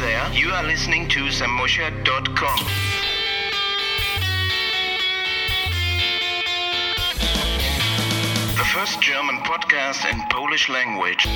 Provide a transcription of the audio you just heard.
there. You are listening to samosha.com. The first German podcast in Polish language.